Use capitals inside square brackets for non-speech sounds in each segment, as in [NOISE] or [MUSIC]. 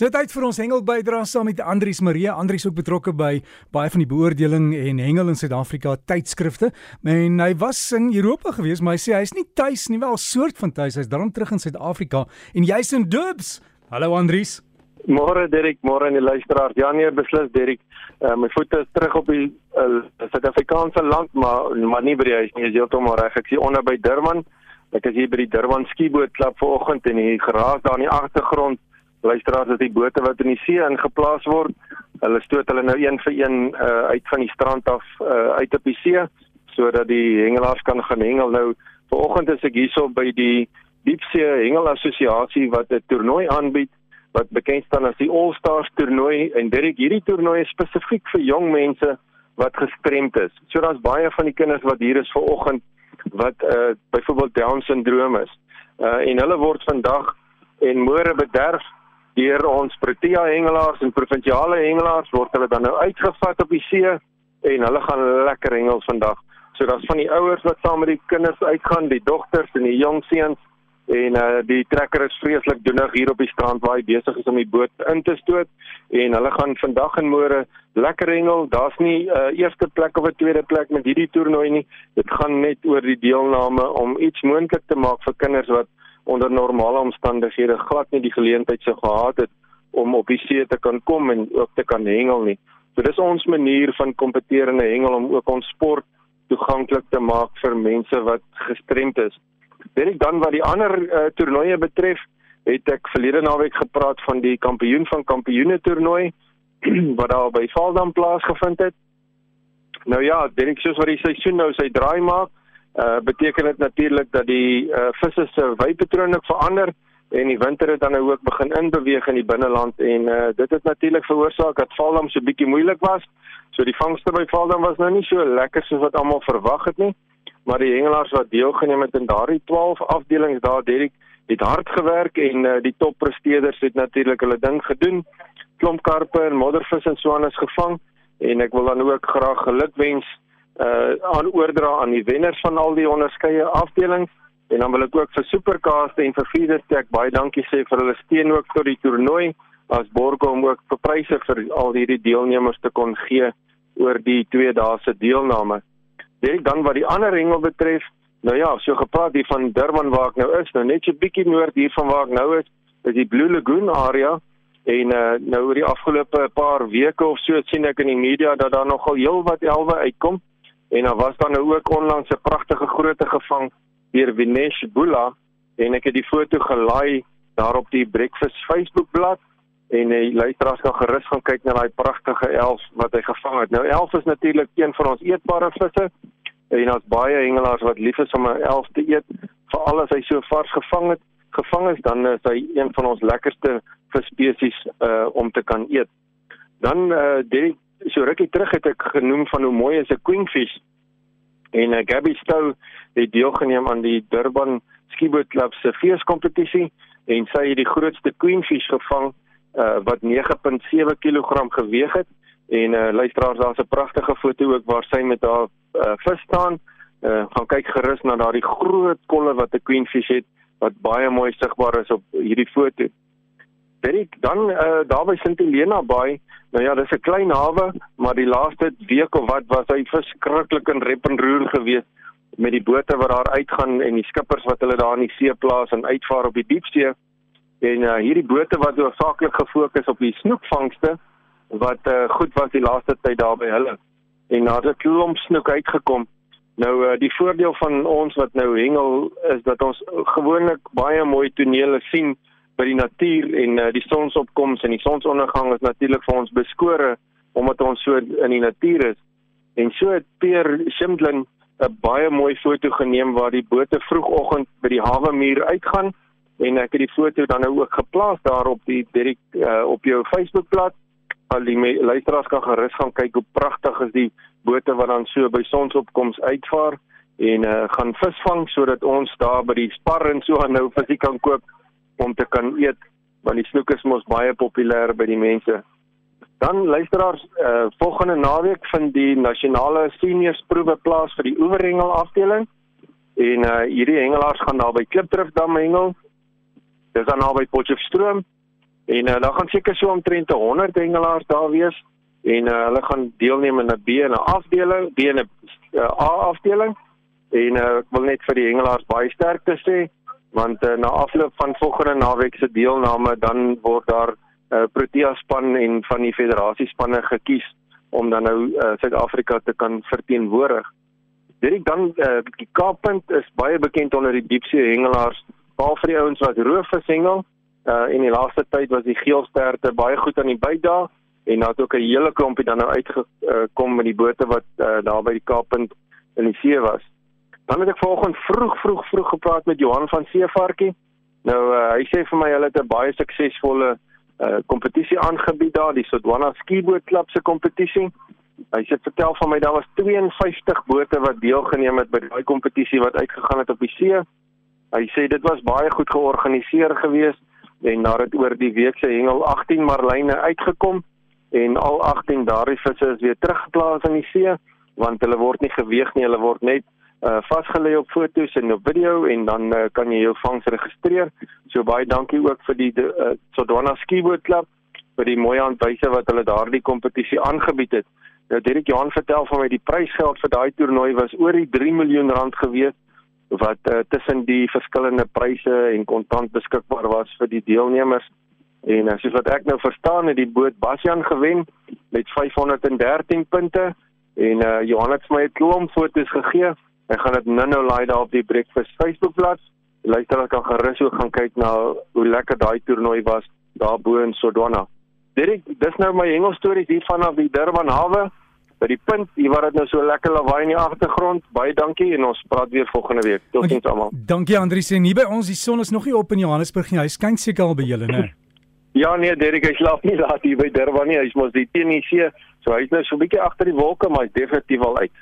Sit uit vir ons hengel bydra saam met Andrius Marie. Andrius ook betrokke by baie van die beoordeling en hengel in Suid-Afrika tydskrifte. En hy was in Europa gewees, maar hy sê hy's nie tuis nie, wel soort van tuis. Hy's daarom terug in Suid-Afrika en jy's in Dubs. Hallo Andrius. Môre Derek, môre aan die luisteraars. Ja nee, beslis Derek. Uh, my voete is terug op die uh, Suid-Afrikaanse land, maar maar nie by die huis nie. Is heeltemal reg. Ek sien onder by Durban. Ek is hier by die Durban skieboot klub vanoggend en hier geraas daar in die agtergrond luisteraars dat die bote wat in die see ingeplaas word, hulle stoot hulle nou een vir een uh, uit van die strand af uh, uit op die see sodat die hengelaars kan gaan hengel. Nou vanoggend is ek hierso by die Diepsee Hengel Assosiasie wat 'n toernooi aanbied wat bekend staan as die All Stars toernooi en dit hierdie toernooi is spesifiek vir jong mense wat gestremd is. So daar's baie van die kinders wat hier is vanoggend wat uh byvoorbeeld Down syndroom is. Uh en hulle word vandag en môre bederf deur ons Protea hengelaars en provinsiale hengelaars word hulle dan nou uitgevat op die see en hulle gaan lekker hengel vandag. So daar's van die ouers wat saam met die kinders uitgaan, die dogters en die jong seuns en uh die trekker is vreeslik doenig hier op die strand waar hy besig is om die boot in te stoot en hulle gaan vandag en môre lekker hengel. Daar's nie 'n uh, eh, eerste plek of 'n tweede plek met hierdie toernooi nie. Dit gaan net oor die deelname om iets moontlik te maak vir kinders wat onder normale omstandighede glad nie die geleentheid sou gehad het om op die see te kan kom en ook te kan hengel nie. So dis ons manier van kompeterende hengel om ook ons sport toeganklik te maak vir mense wat gestremd is. Dit dan wat die ander uh, toernooie betref, het ek verlede naweek gepraat van die kampioen van kampioene toernooi [CLEARS THROAT] wat daar by Valdam plaasgevind het. Nou ja, dink ek soos wat die seisoen nou sy draai maak, uh beteken dit natuurlik dat die uh visse se wypatrone verander en die winter het dan nou ook begin inbeweeg in die binneland en uh dit het natuurlik veroorsaak dat Valdam so bietjie moeilik was. So die vangste by Valdam was nou nie so lekker soos wat almal verwag het nie. Maar die hengelaars wat deelgeneem het in daardie 12 afdelings daar Derek het hard gewerk en uh die toppresteerders het natuurlik hulle ding gedoen. Klomp karpe en moddervis en so aan is gevang en ek wil dan ook graag gelukwens uh aan oordra aan die wenners van al die onderskeie afdelings. En dan wil ek ook vir Supercast en vir Feederstek baie dankie sê vir hulle steun ook tot die toernooi. As borg om ook vir pryse vir al hierdie deelnemers te kon gee oor die twee dae se deelname. Dit dan wat die ander hengel betref, nou ja, so gepraat hier van Durban waar ek nou is, nou net so bietjie noord hier van waar ek nou is, is die Blue Lagoon area. En uh, nou oor die afgelope paar weke of so sien ek in die media dat daar nogal heelwat elwe uitkom en dan was daar nou ook onlangs 'n pragtige groote gevang deur Vinesh Bula en ek het die foto gelaai daar op die Breakfast Facebook bladsy en die luisteraars kan gerus gaan kyk na daai pragtige elf wat hy gevang het. Nou elf is natuurlik een van ons eetbare visse en ons baie hengelaars wat lief is om 'n elf te eet, veral as hy so vars gevang het, gevang is, dan is hy een van ons lekkerste visspesies uh om te kan eet. Dan uh die so rukkie terug het ek genoem van hoe mooi is 'n queenfish. En uh, Gabby Stow het deelgeneem aan die Durban Skiboat Club se feeskompetisie en sy het die grootste queenfish gevang uh, wat 9.7 kg geweg het. En uh, luisteraars daar's 'n pragtige foto ook waar sy met haar uh, vis staan. Uh, gaan kyk gerus na daardie groot kolle wat 'n queenfish het wat baie mooi sigbaar is op hierdie foto. Dit dan uh, daar by Sint Helena Bay Nou ja, dis 'n klein hawe, maar die laaste week of wat was hy verskriklik in rep en roer geweest met die bote wat daar uitgaan en die skippers wat hulle daar in die see plaas en uitvaar op die diepsee. En uh, hierdie bote wat hoofsaaklik gefokus op die snoekvangste wat uh, goed was die laaste tyd daar by hulle. En daar het 'n klomp snoek uitgekom. Nou uh, die voordeel van ons wat nou hengel is dat ons gewoonlik baie mooi tonele sien by die natuur en uh, die sonsopkoms en die sonsondergang is natuurlik vir ons beskore omdat ons so in die natuur is. En so het Peer Shimdlin 'n baie mooi foto geneem waar die bote vroegoggend by die hawe muur uitgaan en ek het die foto dan nou ook geplaas daar op die direk uh, op jou Facebookblad. Al die luisteraars kan gerus gaan kyk hoe pragtig is die bote wat dan so by sonsopkoms uitvaar en uh, gaan visvang sodat ons daar by die spar en so aan nou visie kan koop om te kan eet want die snoek is mos baie populêr by die mense. Dan luisteraars, uh, volgende naweek vind die nasionale seniorsproewe plaas vir die oeverhengel afdeling en uh, hierdie hengelaars gaan daar by Klipdrift dam hengel. Dis dan naby Potchefstroom En uh, dan gaan seker so omtrent 100 hengelaars daar wees en uh, hulle gaan deelneem in 'n B en 'n afdeling, B en 'n uh, A afdeling. En uh, ek wil net vir die hengelaars baie sterkte sê want uh, na afloop van volgende naweek se deelname dan word daar uh, Protea span en van die federasie spanne gekies om dan nou Suid-Afrika uh, te kan verteenwoordig. Dit dan uh, die Kaappunt is baie bekend onder die diepsee hengelaars, veral vir die ouens wat roofvis hengel. Uh in die laaste tyd was die geelsterte baie goed aan die byt daar en daar het ook 'n hele klompie dan nou uitgekom uh, met die bote wat uh, daar by die Kaappunt in die see was. Dan het ek vanoggend vroeg vroeg vroeg gepraat met Johan van Seevarkie. Nou uh, hy sê vir my hulle het 'n baie suksesvolle kompetisie uh, aangebied daar, die Sodwana Skiboot Klub se kompetisie. Hy sê vertel van my daar was 52 bote wat deelgeneem het by daai kompetisie wat uitgegaan het op die see. Hy sê dit was baie goed georganiseer geweest en daar het oor die week se hengel 18 marline uitgekom en al 18 daardie visse is weer teruggeplaas in die see want hulle word nie geweeg nie, hulle word net uh, vasgelê op foto's en op video en dan uh, kan jy jou vangs registreer. So baie dankie ook vir die uh, Sodwana Skiboot Club vir die mooi aanwyse wat hulle daardie kompetisie aangebied het. Nou Derek Johan vertel van my die prysgeld vir daai toernooi was oor die 3 miljoen rand gewees wat uh, tussen die verskillende pryse en kontant beskikbaar was vir die deelnemers. En uh, soos wat ek nou verstaan het die boot Basjan gewen met 513 punte en uh, Johan het vir my 'n klomp foto's gegee. Ek gaan dit nou-nou laai daar op die Breakfast Facebookblad. Luisteraars kan gerus ook gaan kyk na hoe lekker daai toernooi was daar bo in Sodwana. Dit dis nou my hengelstories hier vanaf die Durban hawe by die punt hier waar dit nou so lekker lawaai in die agtergrond. Baie dankie en ons praat weer volgende week. Totsiens almal. Dankie Andri sê nie by ons die son is nog nie op in Johannesburg nie. Hy skyn seker al by julle, né? [LAUGHS] ja nee, Derek, hy slaap nie laat hier by Durban nie. Hy's mos die teen die see. So hy's nou so 'n bietjie agter die wolke, maar hy's definitief al uit.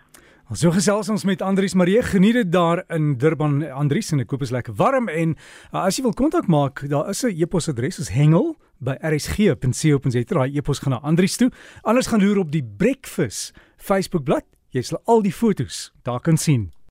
So gesels ons met Andrius Marie. Geniet dit daar in Durban. Andrius en ek koop is lekker warm en uh, as jy wil kontak maak, daar is 'n e-posadres, is hengel by rsg.co.za. Daai e-pos gaan na Andrius toe. Anders gaan loer op die Breakfast Facebook bladsy. Jy sal al die fotos daar kan sien.